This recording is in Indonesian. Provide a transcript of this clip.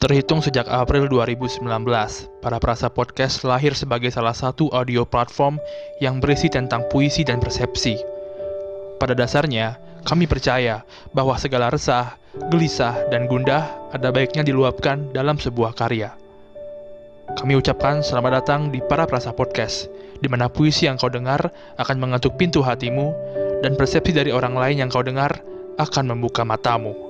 Terhitung sejak April 2019, Para Prasa Podcast lahir sebagai salah satu audio platform yang berisi tentang puisi dan persepsi. Pada dasarnya, kami percaya bahwa segala resah, gelisah, dan gundah ada baiknya diluapkan dalam sebuah karya. Kami ucapkan selamat datang di Para Prasa Podcast, di mana puisi yang kau dengar akan mengetuk pintu hatimu, dan persepsi dari orang lain yang kau dengar akan membuka matamu.